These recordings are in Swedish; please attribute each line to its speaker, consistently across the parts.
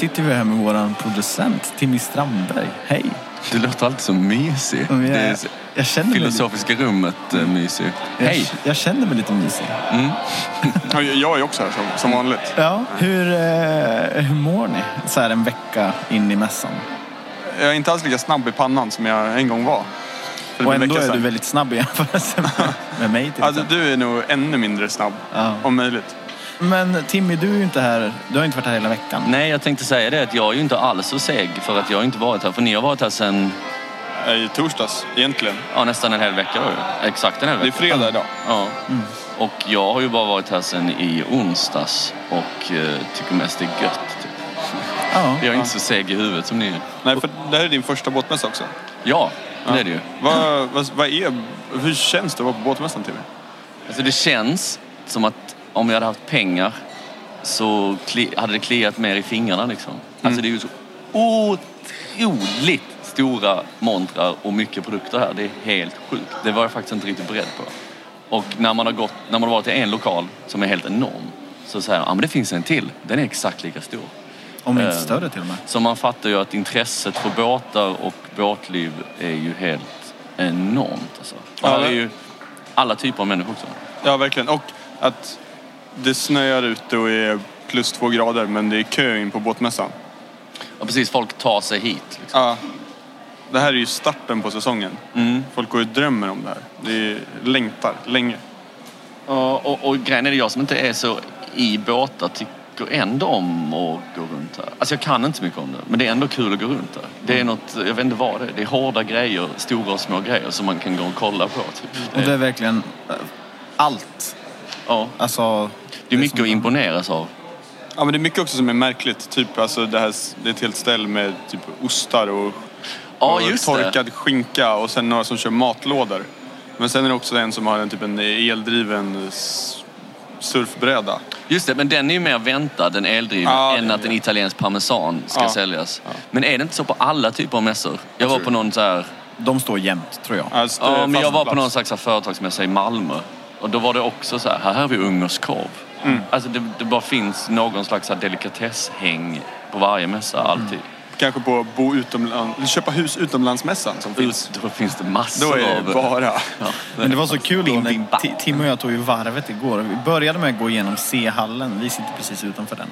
Speaker 1: Nu sitter vi här med vår producent Timmy Strandberg. Hej!
Speaker 2: Du låter alltid så mysig.
Speaker 1: Är-
Speaker 2: Det är
Speaker 1: jag känner mig
Speaker 2: filosofiska rummet äh, mysig.
Speaker 1: Jag,
Speaker 2: Hej!
Speaker 1: jag känner mig lite mysig.
Speaker 3: Ja, Jag är också här som, som vanligt.
Speaker 1: Ja, hur, eh, hur mår ni så här en vecka in i mässan?
Speaker 3: Jag är inte alls lika snabb i pannan som jag en gång var.
Speaker 1: Och ändå är du väldigt snabb i jämförelse med, mig till
Speaker 3: Alltså, du är nog ännu mindre snabb,
Speaker 1: Ja.
Speaker 3: om möjligt.
Speaker 1: Men Timmy, du är ju inte här. Du har inte varit här hela veckan.
Speaker 2: Nej, jag tänkte säga det att jag är ju inte alls så seg för att jag har inte varit här. För ni har varit här sedan
Speaker 3: I torsdags, egentligen.
Speaker 2: ja, nästan en hel vecka då. Exakt en hel
Speaker 3: Det är
Speaker 2: vecka.
Speaker 3: fredag idag.
Speaker 2: Ja. Och jag har ju bara varit här sedan i onsdags och eh, tycker mest det är gött. Typ.
Speaker 1: Ja.
Speaker 2: Jag är inte så seg i huvudet som ni är.
Speaker 3: Nej, för det här är din första båtmässa också.
Speaker 2: Ja, det är det ju.
Speaker 3: Vad, vad, vad är, hur känns det att vara på båtmässan, Timmy?
Speaker 2: Alltså det känns som att om jag hade haft pengar så kli, hade det kliat mer i fingrarna liksom. Alltså det är ju så otroligt stora montrar och mycket produkter här. Det är helt sjukt. Det var jag faktiskt inte riktigt beredd på. Och när man har, gått, när man har varit i en lokal som är helt enorm så säger man, ja men det finns en till. Den är exakt lika stor.
Speaker 1: Om inte
Speaker 2: Eh,
Speaker 1: större till och med.
Speaker 2: Så man fattar ju att intresset för båtar och båtliv är ju helt enormt. Alltså. Och
Speaker 3: Ja,
Speaker 2: här är ju alla typer av människor också.
Speaker 3: Ja, verkligen. Och att det snöar ute och är plus två grader, men det är kö in på båtmässan.
Speaker 2: Ja, precis. Folk tar sig hit. Liksom.
Speaker 3: Ja. Det här är ju starten på säsongen.
Speaker 2: Mm.
Speaker 3: Folk går och drömmer om det här. Det är, längtar länge.
Speaker 2: Och, och, och grejen är det, jag som inte är så i båtar tycker ändå om att gå runt här. Alltså jag kan inte så mycket om det, men det är ändå kul att gå runt här. Det är något, jag vet inte vad det är. Det är hårda grejer, stora och små grejer som man kan gå och kolla på. Typ.
Speaker 1: Och det är verkligen eh, allt.
Speaker 2: Ja,
Speaker 1: Alltså,
Speaker 2: det är mycket
Speaker 1: som-
Speaker 2: att imponeras av.
Speaker 3: Ja, men det är mycket också som är märkligt. Typ alltså det, här, det är ett helt ställ med typ ostar och,
Speaker 2: Ja,
Speaker 3: och
Speaker 2: just det.
Speaker 3: torkad skinka och sen några som kör matlådor. Men sen är det också en som har en typ en eldriven surfbräda.
Speaker 2: Just det, men den är ju mer väntad, den eldriven,
Speaker 3: Ja,
Speaker 2: än
Speaker 3: det är
Speaker 2: att en
Speaker 3: det.
Speaker 2: italiensk parmesan ska
Speaker 3: Ja.
Speaker 2: säljas. Men är det inte så på alla typer av mässor? Jag var på någon så här,
Speaker 1: de står jämt, tror jag.
Speaker 3: Alltså,
Speaker 2: ja, men jag var på någon slags företagsmässa i Malmö. Och då var det också så här, här har vi ungerskorv.
Speaker 3: Mm.
Speaker 2: Alltså det, det bara finns någon slags delikatesshäng på varje mässa, alltid.
Speaker 3: Kanske på bo utomland, eller köpa hus utomlandsmässan som finns.
Speaker 2: Ut, då finns det massor
Speaker 3: Då är det
Speaker 2: av...
Speaker 3: bara...
Speaker 2: Ja.
Speaker 1: Men det var så kul då när Tim och jag tog ju varvet igår. Vi började med att gå igenom C-hallen. Vi sitter precis utanför den.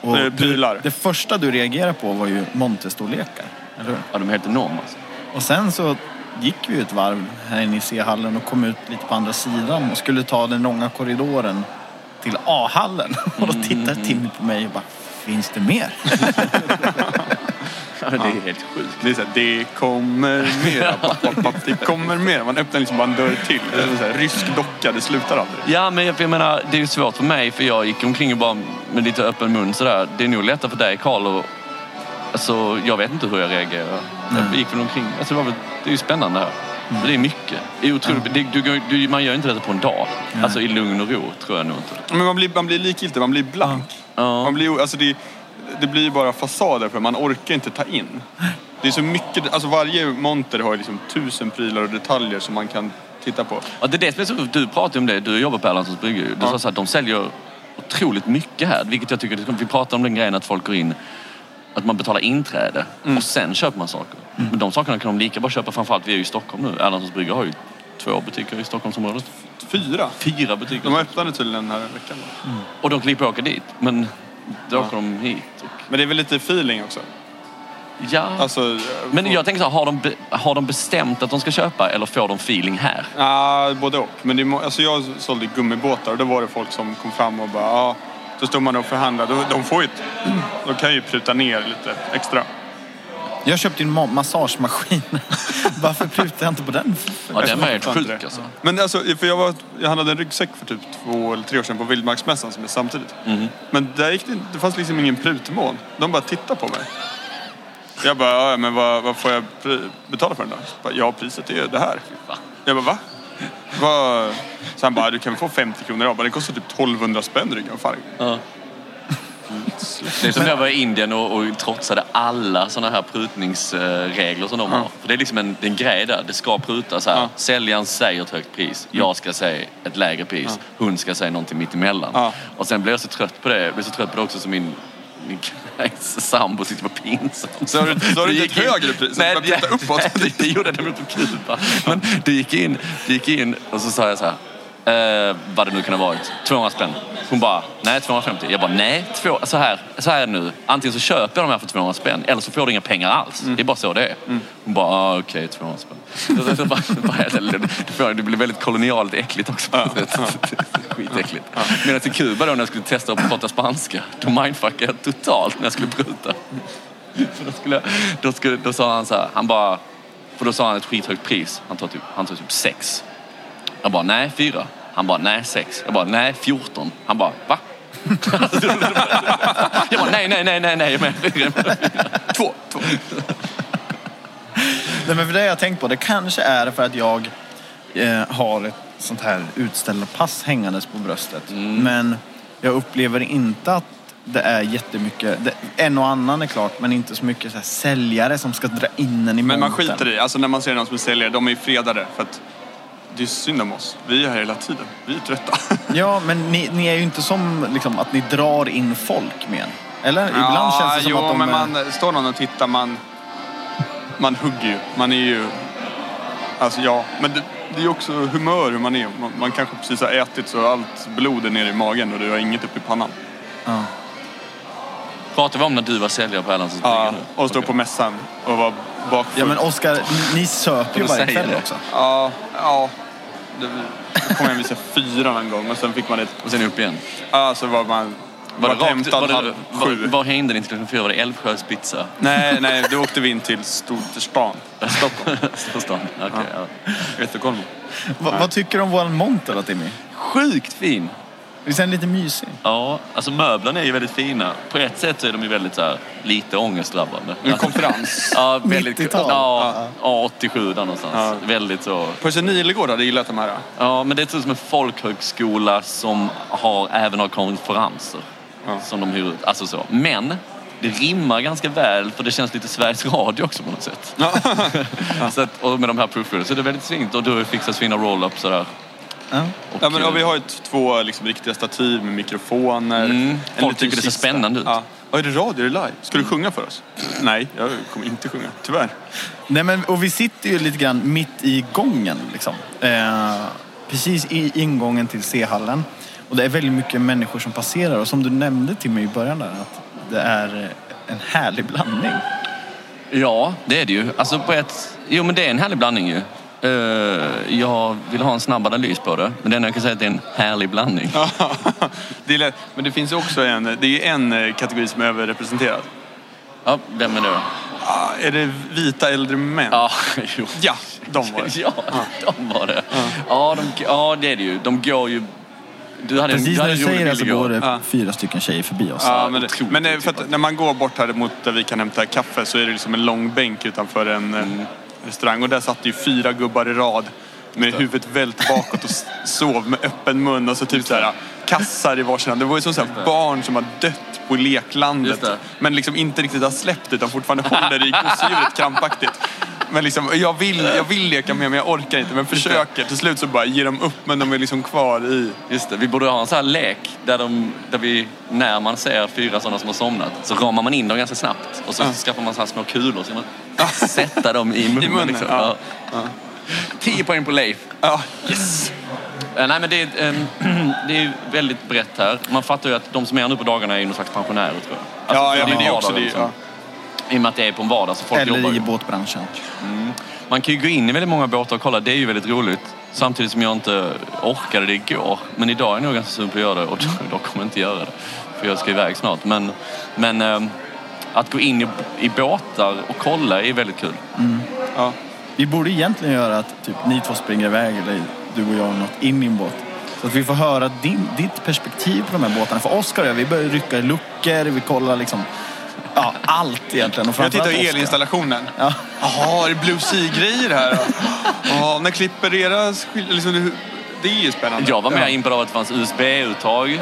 Speaker 1: Och
Speaker 3: Det är
Speaker 1: du,
Speaker 3: prylar.
Speaker 1: det första du reagerade på var ju montestorlekar. Eller hur?
Speaker 2: Ja, de är helt enorma alltså.
Speaker 1: Och sen så gick vi ett varv här inne i C-hallen och kom ut lite på andra sidan och skulle ta den långa korridoren till A-hallen. Och då tittade Timmy på mig och bara, finns det mer?
Speaker 2: Ja, det är helt sjukt.
Speaker 3: Det är såhär, det kommer mera. papp, papp, papp, Det kommer mera. Man öppnar liksom bara en dörr till. Det är sån här rysk docka, det slutar aldrig.
Speaker 2: Ja, men jag, jag menar, det är ju svårt för mig för jag gick omkring och bara med lite öppen mun sådär. Det är nog lättare för dig Karl och Alltså, jag vet inte hur jag reagerar. Jag gick väl omkring. Alltså, det, var väl, det är ju spännande här. Det är mycket. Det är otroligt. Det, du, du, man gör inte detta på en dag. Alltså i lugn och ro, tror jag nog inte.
Speaker 3: Men man blir, man blir likgiltig, man blir blank. Man blir, alltså det, det blir bara fasader för man orkar inte ta in. Det är så mycket, alltså varje monter har liksom tusen prylar och detaljer som man kan titta på.
Speaker 2: Ja, det är det som är så Du pratade om det, du jobbar på Erlandssons brygga ju. Du
Speaker 3: Ja.
Speaker 2: sa så att de säljer otroligt mycket här. Vilket jag tycker, vi pratade om den grejen att folk går in, att man betalar inträde
Speaker 3: Mm.
Speaker 2: och sen köper man saker. Men de sakerna kan de lika bra köpa, framförallt vi är ju i Stockholm nu. Erlandssons brygga har ju två butiker i Stockholmsområdet.
Speaker 3: Fyra.
Speaker 2: Fyra butiker.
Speaker 3: De det tydligen den här veckan. då.
Speaker 2: Och de klipper åka dit. Men då åker de hit. Och...
Speaker 3: Men det är väl lite feeling också.
Speaker 2: Ja.
Speaker 3: Alltså,
Speaker 2: men jag tänker så här, har de, har de bestämt att de ska köpa eller får de feeling här?
Speaker 3: Ja, både och. Men det alltså jag sålde gummibåtar och då var det folk som kom fram och bara ja. Så stod man och förhandlade. De, de får ju ett, de kan ju pruta ner lite extra.
Speaker 1: Jag köpte ju en ma- massagemaskin. Varför prutade jag inte på den?
Speaker 2: Ja, den var helt sjuk alltså.
Speaker 3: Men alltså, för jag, var, jag handlade en ryggsäck för typ två eller tre år sedan på Vildmarksmässan som är samtidigt. Men där gick det, det fanns liksom ingen prutmån. De bara tittade på mig. Jag bara, ja men vad, vad får jag pri- betala för den då? Så bara, ja, priset är ju det här. Jag bara, va? Vad? Så han bara, du kan få 50 kronor av. Den kostar typ 1200 spänn ryggen. Fan.
Speaker 2: Ja. Det är som när jag var i Indien och, och trotsade alla sådana här prutningsregler som de har. För det är liksom en, det är en grej där. Det ska prutas här.
Speaker 3: Ja.
Speaker 2: Säljaren säger ett högt pris. Jag ska säga ett lägre pris. Hon ska säga någonting mitt emellan.
Speaker 3: Ja.
Speaker 2: Och sen blev jag så trött på det. Jag blev så trött på det också som min min sambo tyckte det var pinsamt.
Speaker 3: Så har du- så har du
Speaker 2: Det
Speaker 3: inte ett högre pris?
Speaker 2: Nej,
Speaker 3: flyttar uppåt.
Speaker 2: Nej, det gjorde jag på Kuba. Men det gick in, det gick in och så sa jag så här. Eh, vad det nu kan ha varit. 200 spänn. Hon bara, nej 250. Jag bara, nej, två, så, här, så här är det nu. Antingen så köper jag de här för 200 spänn eller så får du inga pengar alls. Det är bara så det är. Hon bara, ah, okej 200 spänn. Så, bara, bara, det, blev väldigt kolonialt äckligt också. sätt. Skitäckligt. Medan i Kuba då när jag skulle testa att prata spanska, då mindfuckade jag totalt när jag skulle pruta. För då, skulle, då, skulle, då sa han så här, han bara, för då sa han ett skithögt pris. Han tar typ, han tar typ sex. Jag bara, nej fyra. Han bara, nej sex. Jag bara, nej 14. Han bara, va? jag bara, nej, nej, nej, nej, nej. Men,
Speaker 3: Två. två.
Speaker 1: Nej, men för det har jag tänkt på. Det kanske är för att jag eh, har ett sånt här utställarpass hängandes på bröstet.
Speaker 3: Mm.
Speaker 1: Men jag upplever inte att det är jättemycket. Det, en och annan är klart, men inte så mycket så här säljare som ska dra in en i
Speaker 3: Men man
Speaker 1: montern.
Speaker 3: skiter i Alltså när man ser någon som är säljare, de är ju fredade. För att det är synd om oss. Vi är här hela tiden. Vi är trötta.
Speaker 1: Ja, men ni, ni är ju inte som liksom, att ni drar in folk med. Eller? Ibland känns det som
Speaker 3: jo,
Speaker 1: att de
Speaker 3: men
Speaker 1: är-
Speaker 3: man står någon och tittar, man, man hugger ju. Man är ju... Alltså ja, men det, det är ju också humör hur man är. Man, man kanske precis har ätit så allt blod är nere i magen och du har inget uppe i pannan.
Speaker 1: Ja.
Speaker 2: pratar vi om när du var säljare på Erlandsens
Speaker 3: Ja, och stå på mässan och vara bakfull.
Speaker 1: ja, men Oskar, ni, söper ju varje kväll också.
Speaker 3: Ja, ja. Då kom jag visa fyra någon gång och sen fick man ett...
Speaker 2: Och sen upp igen.
Speaker 3: Ja, så var man...
Speaker 2: Var det rakt, var det, var, var hängde ni till klockan fyra? Var det Älvsjös pizza?
Speaker 3: Nej, nej, då åkte vi in till Storstan. Stockholm.
Speaker 2: Storstan? Okej, ja.
Speaker 3: Göteborg.
Speaker 1: Va, vad tycker du om vår monter då, Timmy?
Speaker 2: Sjukt fin!
Speaker 1: Visst är den lite mysig?
Speaker 2: Ja, alltså möblerna är ju väldigt fina. På ett sätt så är de ju väldigt så här, lite ångestdrabbande.
Speaker 3: En konferens.
Speaker 2: Ja, väldigt,
Speaker 1: 90-tal.
Speaker 2: ja, ja, 87 där någonstans.
Speaker 3: Ja.
Speaker 2: Väldigt så.
Speaker 3: Percy Nilegård hade gillat de här.
Speaker 2: Ja, men det är typ som en folkhögskola som har, även har konferenser.
Speaker 3: Ja.
Speaker 2: Som de hyr ut. Alltså så. Men det rimmar ganska väl för det känns lite Sveriges Radio också på något sätt. så att, och med de här proofreaders. Så det är väldigt fint. Och du har ju fixat fina roll-ups sådär.
Speaker 1: Ja.
Speaker 2: Och,
Speaker 3: Ja, men,
Speaker 2: eh,
Speaker 3: och vi har ju ett, två liksom, riktiga stativ med mikrofoner.
Speaker 2: Mm, folk tycker det ser spännande ut.
Speaker 3: Ja. Ja, är det radio? Är det live? Ska du sjunga för oss? Nej, jag kommer inte sjunga. Tyvärr.
Speaker 1: Nej, men, och vi sitter ju lite grann mitt i gången. Liksom. Eh, precis i ingången till C-hallen. Och det är väldigt mycket människor som passerar. Och som du nämnde till mig i början där, att det är en härlig blandning.
Speaker 2: Ja, det är det ju. Alltså på ett... Jo, men det är en härlig blandning ju. Eh, jag vill ha en snabb analys på det. Men det enda jag kan säga är att det är en härlig blandning.
Speaker 3: det är lätt. Men det finns ju också en, det är en eh, kategori som är överrepresenterad.
Speaker 2: Ja, vem är det då?
Speaker 3: Ah, är det vita äldre män?
Speaker 2: Ja, jo.
Speaker 3: Ja, de var det.
Speaker 2: Ja, de var det. Ja, de, ja, det är det ju. De går ju... Du hade,
Speaker 1: Precis
Speaker 2: du
Speaker 1: när du säger det så går det fyra stycken tjejer förbi oss.
Speaker 3: Ja, men, det, men det, för att när man går bort här mot där vi kan hämta kaffe så är det liksom en lång bänk utanför en
Speaker 2: Mm.
Speaker 3: Restaurang. Och där satt ju fyra gubbar i rad med huvudet vält bakåt och sov med öppen mun och så typ så här kassar i varsin hand. Det var ju som så här barn som har dött på leklandet.
Speaker 2: Det.
Speaker 3: Men liksom inte riktigt har släppt utan fortfarande håller i gosedjuret krampaktigt. Men liksom, jag vill, jag vill leka med men jag orkar inte. Men försöker. Till slut så bara ger de upp men de är liksom kvar i...
Speaker 2: Just det, vi borde ha en sån här lek där, de, där vi, när man ser fyra sådana som har somnat, så ramar man in dem ganska snabbt. Och så
Speaker 3: Ja.
Speaker 2: skaffar man så här små kulor så man sätta dem i munnen.
Speaker 3: I munnen,
Speaker 2: liksom.
Speaker 3: ja.
Speaker 2: Ja. 10 poäng på Leif.
Speaker 3: Ja, yes!
Speaker 2: Eh, nej men det är, ehm, det är väldigt brett här. Man fattar ju att de som är nu på dagarna är ju någon slags pensionärer tror jag. Alltså,
Speaker 3: Ja, ja men det är också det.
Speaker 2: liksom.
Speaker 3: Ja.
Speaker 2: I och med att det är på en vardag så folk jobbar
Speaker 1: Eller i båtbranschen.
Speaker 2: Man kan ju gå in i väldigt många båtar och kolla, det är ju väldigt roligt. Samtidigt som jag inte orkade det igår. Men idag är jag nog ganska sugen på att göra det och då, då kommer jag inte göra det. För jag ska iväg snart. Men, men ehm, att gå in i, i båtar och kolla är väldigt kul.
Speaker 3: Ja.
Speaker 1: Vi borde egentligen göra att typ, ni två springer iväg eller du och jag något in i en båt. Så att vi får höra din, ditt perspektiv på de här båtarna. För Oskar och jag, vi börjar rycka i luckor, vi kollar liksom ja, allt egentligen. Och
Speaker 3: Jag tittar
Speaker 1: Oskar.
Speaker 3: elinstallationen.
Speaker 1: Ja.
Speaker 3: Jaha, är det Blue Sea-grejer här? Ja, när klipper era liksom, det- Det är ju spännande.
Speaker 2: Jag var mer
Speaker 1: Ja.
Speaker 2: impad av att det fanns USB-uttag.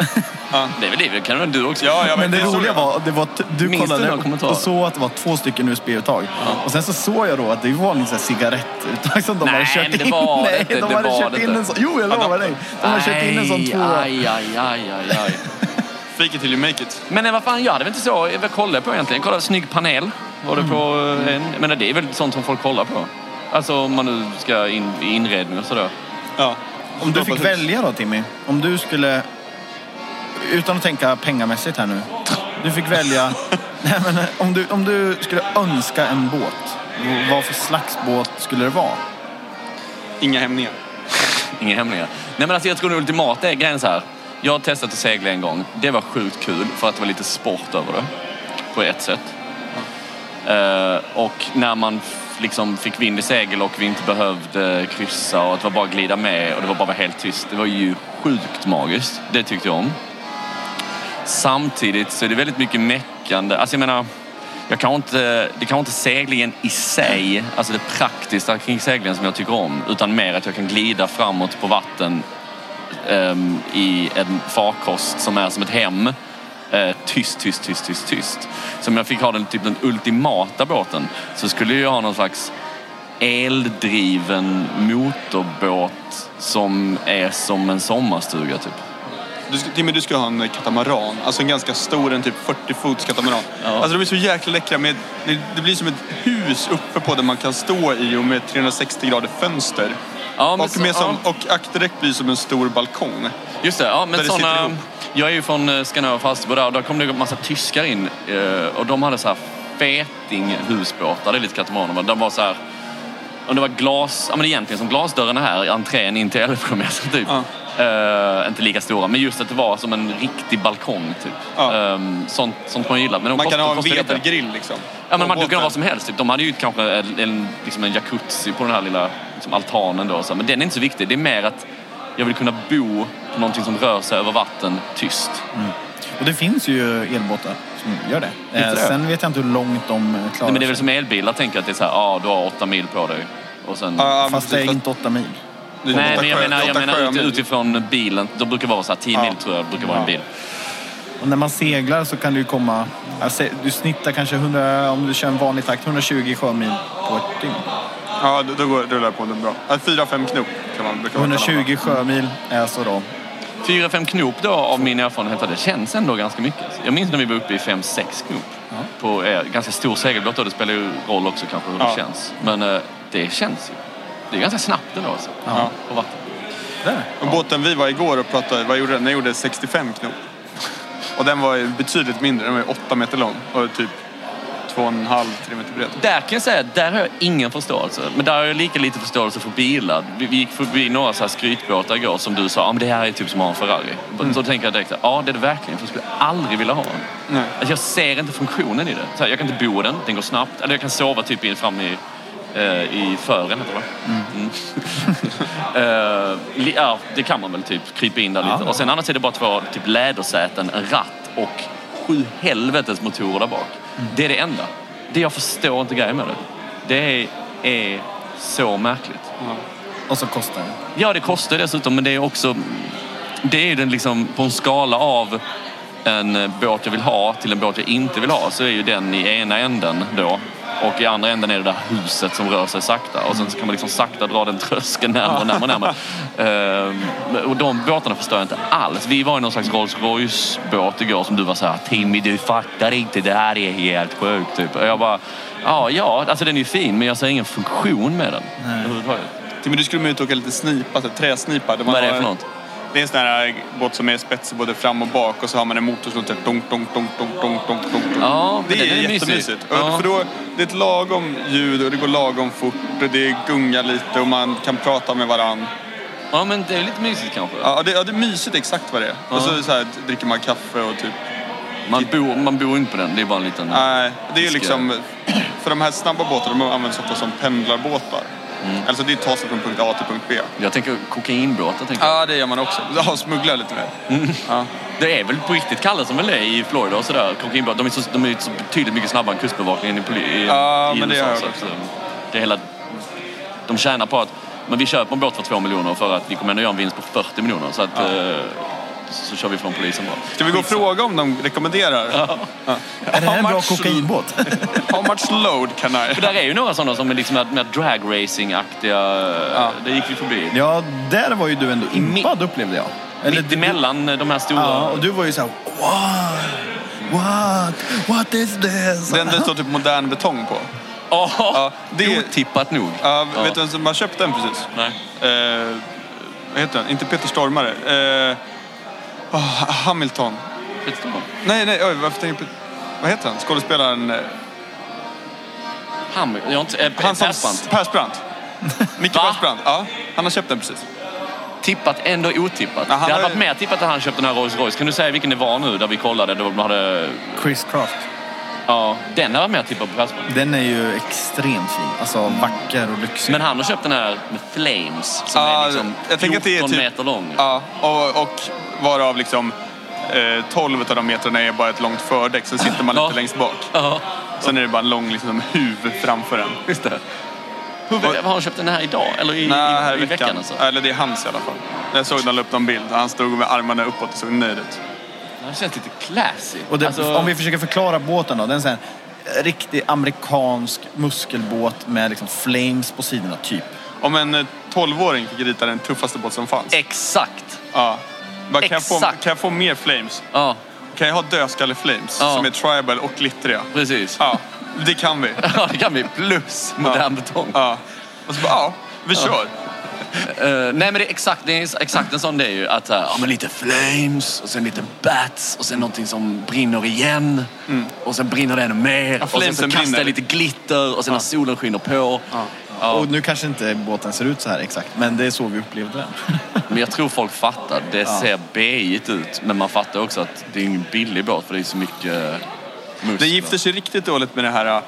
Speaker 3: Ja.
Speaker 2: Det är väl det, det kan väl du också?
Speaker 3: Ja, jag
Speaker 1: Men det
Speaker 3: såg
Speaker 1: roliga
Speaker 3: jag.
Speaker 1: var, det var att du
Speaker 2: Minns du
Speaker 1: kollade
Speaker 2: kommentar?
Speaker 1: och såg att det var två stycken USB-uttag. Och sen så såg jag då att det var en sån här cigarettuttag som de
Speaker 2: Nej,
Speaker 1: hade kört
Speaker 2: det
Speaker 1: in.
Speaker 2: det
Speaker 1: Nej,
Speaker 2: inte,
Speaker 1: de
Speaker 2: det
Speaker 1: hade
Speaker 2: var
Speaker 1: kört
Speaker 2: det
Speaker 1: in
Speaker 2: inte.
Speaker 1: en sån. Jo, jag lovar dig. De hade kört in en sån två.
Speaker 2: Aj, aj, aj, aj, aj.
Speaker 3: Fake it till you make it.
Speaker 2: Men eh, vad fan, jag hade väl inte så... Vad kollade jag på egentligen? Kollade snygg panel. Var det på eh, en, men det är väl sånt som folk kollar på? Alltså om man nu ska in i inredning och sådär.
Speaker 3: Ja.
Speaker 1: Om du fick välja då Timmy. Om du skulle, utan att tänka pengamässigt här nu. Du fick välja, nej men om du, om du skulle önska en båt. Vad för slags båt skulle det vara?
Speaker 3: Inga hämningar.
Speaker 2: Inga hämningar. Nej men alltså jag tror det ultimata är grejen så här. Jag har testat att segla en gång. Det var sjukt kul för att det var lite sport över det. På ett sätt. Uh, och när man liksom fick vind i segel och vi inte behövde kryssa och att det var bara att glida med och det var bara helt tyst. Det var ju sjukt magiskt. Det tyckte jag om. Samtidigt så är det väldigt mycket meckande. Alltså jag menar, jag kan inte, det kan inte seglingen i sig, alltså det praktiska kring seglingen som jag tycker om, utan mer att jag kan glida framåt på vatten i en farkost som är som ett hem. Eh, tyst, tyst, tyst, tyst, tyst. Så om jag fick ha den, typ den ultimata båten så skulle jag ha någon slags eldriven motorbåt som är som en sommarstuga typ.
Speaker 3: Du ska, Timmy, du ska ha en katamaran. Alltså en ganska stor, en typ 40 fots katamaran. Alltså de är så jäkla läckra. Med, det, det blir som ett hus uppe på där man kan stå i och med 360 grader fönster.
Speaker 2: Ja,
Speaker 3: och,
Speaker 2: så-
Speaker 3: med som,
Speaker 2: ja.
Speaker 3: och akterdäck blir som en stor balkong.
Speaker 2: Just det, ja, men såna. Jag är ju från eh, och Falsterbo där och där kom det en massa tyskar in eh, och de hade så här feting husbåtar, det är lite katamaraner, de var så här om det var glas, ja men egentligen som glasdörrarna här i entrén in till Älvsjömässan typ.
Speaker 3: Ja.
Speaker 2: Eh, inte lika stora, men just att det var som en riktig balkong typ.
Speaker 3: Ja.
Speaker 2: Ehm, sånt, sånt man gillar. Men de
Speaker 3: Man
Speaker 2: kostar,
Speaker 3: kan ha en vetergrill liksom.
Speaker 2: Ja, men man, kan ha vad som helst. Typ. De hade ju kanske en, en, liksom en jacuzzi på den här lilla liksom altanen då. Så. Men den är inte så viktig. Det är mer att jag vill kunna bo på någonting som rör sig över vatten tyst.
Speaker 1: Och det finns ju elbåtar som gör det. Eh,
Speaker 2: det?
Speaker 1: sen vet jag inte hur långt de klarar
Speaker 2: Nej, men det är väl som elbilar, tänker jag. Att det är så här, ja, du har åtta mil på dig. Och sen...
Speaker 3: Men
Speaker 1: Fast det är
Speaker 3: precis,
Speaker 1: inte åtta mil.
Speaker 3: Det
Speaker 2: Nej, men jag
Speaker 3: sjö-
Speaker 2: menar, jag menar ut, utifrån bilen. Då brukar det vara så här 10
Speaker 3: Ja.
Speaker 2: mil tror jag brukar vara en
Speaker 1: Ja.
Speaker 2: bil.
Speaker 1: Och när man seglar så kan du ju komma... Alltså, du snittar kanske 100, om du kör en vanlig takt, 120 sjömil på ett dygn.
Speaker 3: Ja, då, går, rullar det på den bra. Ja, Fyra, fem knop kan man brukar man kalla
Speaker 1: 120 sjömil är alltså då...
Speaker 2: Fyra, fem knop då av min erfarenhet, det känns ändå ganska mycket. Jag minns när vi var uppe i fem, sex knop. På eh, ganska stor segelbåt då. Det spelar ju roll också kanske hur
Speaker 3: Ja.
Speaker 2: det känns. Men eh, det känns ju. Det är ganska snabbt ändå alltså.
Speaker 3: Ja.
Speaker 2: På vatten.
Speaker 1: Där.
Speaker 3: Och båten vi var igår och pratade, vad gjorde den? Den gjorde 65 knop. Och den var ju betydligt mindre, den var ju 8 meter lång och typ 2,5-3 meter bred.
Speaker 2: Där kan jag säga där har jag ingen förståelse. Men där har jag lika lite förståelse för bilar. Vi, vi gick förbi några så här skrytbåtar igår som du sa, ah, men det här är typ som att ha en Ferrari. Så tänker jag direkt, ja det är det verkligen. För jag skulle aldrig vilja ha en.
Speaker 3: Nej.
Speaker 2: Alltså, jag ser inte funktionen i det. Så här, jag kan inte bo den, den går snabbt. Eller jag kan sova typ fram i, eh, i fören, heter det va? Mm. Eh, ja, det kan man väl typ krypa in där lite.
Speaker 1: Ja.
Speaker 2: Och sen annars är det bara två typ lädersäten, en ratt och sju helvetes motorer där bak. Det är det enda. Det jag förstår inte grejen med det. Det är, så märkligt.
Speaker 1: Och så kostar det.
Speaker 2: Ja, det kostar dessutom, men det är också... Det är den liksom på en skala av en båt jag vill ha till en båt jag inte vill ha så är ju den i ena änden då. Och i andra änden är det där huset som rör sig sakta. Och sen så kan man liksom sakta dra den tröskeln närmare och närmare. och närmare. Ehm, och de båtarna förstår jag inte alls. Vi var i någon slags Rolls Royce-båt igår som du var så här Timmy du fattar inte, det här är helt sjukt. Typ. Och jag bara, ja, ja, alltså den är ju fin men jag ser ingen funktion med den. överhuvudtaget.
Speaker 3: Timmy, du skulle med ut och åka lite snipa, här träsnipa.
Speaker 2: Vad är det för något?
Speaker 3: Det är en sån här båt som är spetsig både fram och bak och så har man en motor som låter donk, donk, donk, donk, donk, donk, donk.
Speaker 2: Ja,
Speaker 3: Det är,
Speaker 2: är mysig.
Speaker 3: jättemysigt.
Speaker 2: Ja.
Speaker 3: För då, det är ett lagom ljud och det går lagom fort och det gungar lite och man kan prata med varandra.
Speaker 2: Ja, men det är lite mysigt kanske.
Speaker 3: Ja, det, ja, det är mysigt exakt vad det är.
Speaker 2: Ja.
Speaker 3: Och så, så här, dricker man kaffe och typ...
Speaker 2: Man bor, man bor inte på den, det är bara en liten...
Speaker 3: Nej, det är ju liksom... För de här snabba båtarna de används ofta som pendlarbåtar.
Speaker 2: Mm.
Speaker 3: Alltså det är ta sig från punkt A till punkt B.
Speaker 2: Jag tänker kokainbåtar. Tänker jag.
Speaker 3: Ja, det gör man också. Ja, smuggla lite mer. Ja.
Speaker 2: Det är väl på riktigt Kalle som väl är i Florida och sådär. Kokainbåtar. De är, så, de är så betydligt mycket snabbare än kustbevakningen i, poli- i,
Speaker 3: Ja,
Speaker 2: i
Speaker 3: men det
Speaker 2: USA.
Speaker 3: jag
Speaker 2: så att, eh, det är hela... De tjänar på att... Men vi köper en båt för två miljoner för att vi kommer ändå göra en vinst på 40 miljoner. Så att... eh, Så kör vi från polisen bara.
Speaker 3: Ska vi gå och fråga om de rekommenderar? Ja.
Speaker 1: Är det här en bra kokainbåt?
Speaker 3: How much load can I?
Speaker 2: För där är ju några sådana som är liksom med, dragracing-aktiga... Det gick vi förbi.
Speaker 1: ja, där var ju du ändå impad upplevde jag. Eller
Speaker 2: Mitt
Speaker 1: du-
Speaker 2: emellan de här stora...
Speaker 1: Ja, och du var ju så här, what? What? What is this?
Speaker 3: Den det står typ modern betong på.
Speaker 2: Ja,
Speaker 3: Ja, det-
Speaker 2: otippat nog.
Speaker 3: Ja, Vet du vem som har köpt den precis?
Speaker 2: Nej.
Speaker 3: Eh, vad heter han? Inte Peter Stormare. Eh, oh, Hamilton. Nej, nej, oj, varför tänker jag på... Vad heter han? Skådespelaren... eh,
Speaker 2: Han, jag har inte... Eh,
Speaker 3: Han som...
Speaker 2: Persbrandt.
Speaker 3: Persbrandt. Micke? Persbrandt. Ja, han har köpt den precis.
Speaker 2: Tippat, ändå otippat.
Speaker 3: Ja, han
Speaker 2: det hade
Speaker 3: har-
Speaker 2: varit mer tippat att han köpte den här Rolls Royce. Kan du säga vilken det var nu där vi kollade? Då de hade...
Speaker 1: Chris Craft.
Speaker 2: Ja, den hade varit mer tippad på Persbrandt.
Speaker 1: Den är ju extremt fin. Alltså vacker och lyxig.
Speaker 2: Men han har köpt den här med Flames som
Speaker 3: Ja,
Speaker 2: är liksom
Speaker 3: jag tänker att det är
Speaker 2: 14
Speaker 3: typ-
Speaker 2: meter lång.
Speaker 3: Ja, och, och varav liksom eh, 12 av de metrarna är bara ett långt fördäck. Sen sitter man
Speaker 2: Ja.
Speaker 3: lite längst bak.
Speaker 2: Ja,
Speaker 3: Sen är det bara en lång liksom, huv framför en.
Speaker 2: just det. Hur, har han köpt den här idag? Eller i,
Speaker 3: Nej,
Speaker 2: i,
Speaker 3: här
Speaker 2: i
Speaker 3: i
Speaker 2: veckan
Speaker 3: veckan.
Speaker 2: alltså?
Speaker 3: Eller det är hans i alla fall. Jag såg när la upp någon bild. Han stod med armarna uppåt och såg nöjd ut.
Speaker 2: Han känns lite classy.
Speaker 1: Och det,
Speaker 2: Alltså-
Speaker 1: Om vi försöker förklara båten då. Den är en här riktig amerikansk muskelbåt med liksom flames på sidorna typ.
Speaker 3: Om en eh, 12-åring fick rita den tuffaste båt som fanns.
Speaker 2: Exakt.
Speaker 3: Ja. Bara, kan, jag få,
Speaker 2: Exakt.
Speaker 3: kan jag få mer flames?
Speaker 2: Ja,
Speaker 3: Kan jag ha dödskalle-flames
Speaker 2: Ja.
Speaker 3: som är tribal och glittriga?
Speaker 2: precis.
Speaker 3: Ja, det kan vi.
Speaker 2: Ja, det kan vi. Plus modern betong.
Speaker 3: Ja. Och så bara, ja, vi kör.
Speaker 2: Eh, nej men det är exakt, det är exakt en sån det är ju att uh, ja, men lite flames och sen lite bats och sen någonting som brinner igen. Och sen brinner det ännu mer. och sen så kastar jag lite glitter och sen när solen skiner på. Ja.
Speaker 1: Och nu kanske inte båten ser ut så här exakt. Men det är så vi upplevde den.
Speaker 2: Men jag tror folk fattar. Det ser bejigt ut. Men man fattar också att det är ingen billig båt för det är så mycket muskler.
Speaker 3: Den gifter sig riktigt dåligt med det här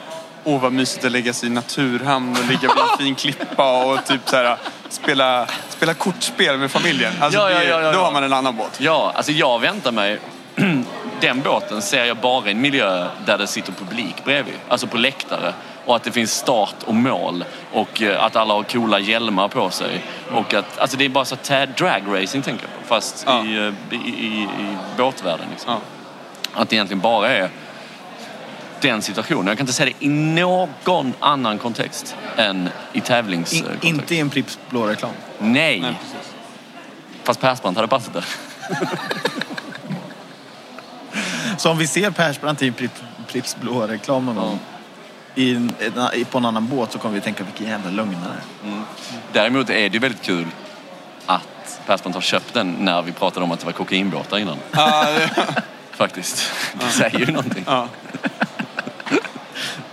Speaker 3: Åh vad mysigt att lägga sig i naturhamn och ligga vid en fin klippa och typ så här, spela, spela kortspel med familjen. Alltså,
Speaker 2: Ja, ja,
Speaker 3: det,
Speaker 2: ja, ja,
Speaker 3: Då har man en annan båt.
Speaker 2: Ja, alltså jag väntar mig... Den båten ser jag bara i en miljö där det sitter publik bredvid. Alltså på läktare. Och att det finns start och mål. Och eh, att alla har coola hjälmar på sig. Och att, alltså det är bara så dragracing tänker jag på. Fast
Speaker 3: Ja.
Speaker 2: i, eh, i, i, i båtvärlden. Liksom.
Speaker 3: Ja.
Speaker 2: Att det egentligen bara är den situationen. Jag kan inte säga det i någon annan kontext än i
Speaker 1: In,
Speaker 2: tävlingskontext.
Speaker 1: inte i en Pripps blå-reklam.
Speaker 2: Nej.
Speaker 3: Nej.
Speaker 2: Fast Persbrandt hade passat där.
Speaker 1: Så om vi ser Persbrandt i Pripps, Pripps blå-reklam någon gång. I, i, på en annan båt så kommer vi tänka vilken jävla lögnare.
Speaker 2: Däremot är det ju väldigt kul att Persbrandt har köpt den när vi pratade om att det var kokainbåtar innan.
Speaker 3: Ja,
Speaker 2: Faktiskt. Det säger ju någonting.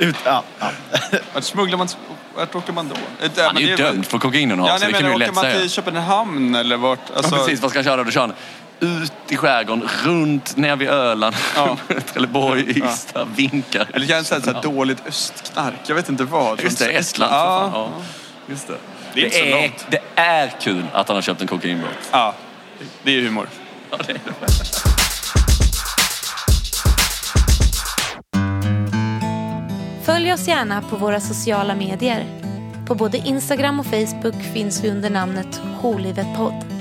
Speaker 1: Ut, ja, ja.
Speaker 3: Vart smugglar man... Vart åker man då?
Speaker 2: Han är ju dömd för kokaininnehav
Speaker 3: Ja,
Speaker 2: så
Speaker 3: nej,
Speaker 2: det kan
Speaker 3: men
Speaker 2: vi ju
Speaker 3: åker
Speaker 2: lätt
Speaker 3: man
Speaker 2: säga.
Speaker 3: till Köpenhamn eller vart? Alltså,
Speaker 2: Ja, precis, vad ska han köra? Då kör han ut i skärgården, runt ner vid Öland,
Speaker 3: Ja.
Speaker 2: Trelleborg, Ystad, vinkar.
Speaker 3: Eller kanske så här dåligt östknark. Jag vet inte vad.
Speaker 2: Just det, Estland. för
Speaker 3: Ja.
Speaker 2: fan. Ja. Just det.
Speaker 3: Det är så
Speaker 2: är, det är kul att han har köpt en kokainbåt.
Speaker 3: ja. Det är humor.
Speaker 2: Ja, det är det.
Speaker 4: Följ oss gärna på våra sociala medier. På både Instagram och Facebook finns vi under namnet Holivetpodd.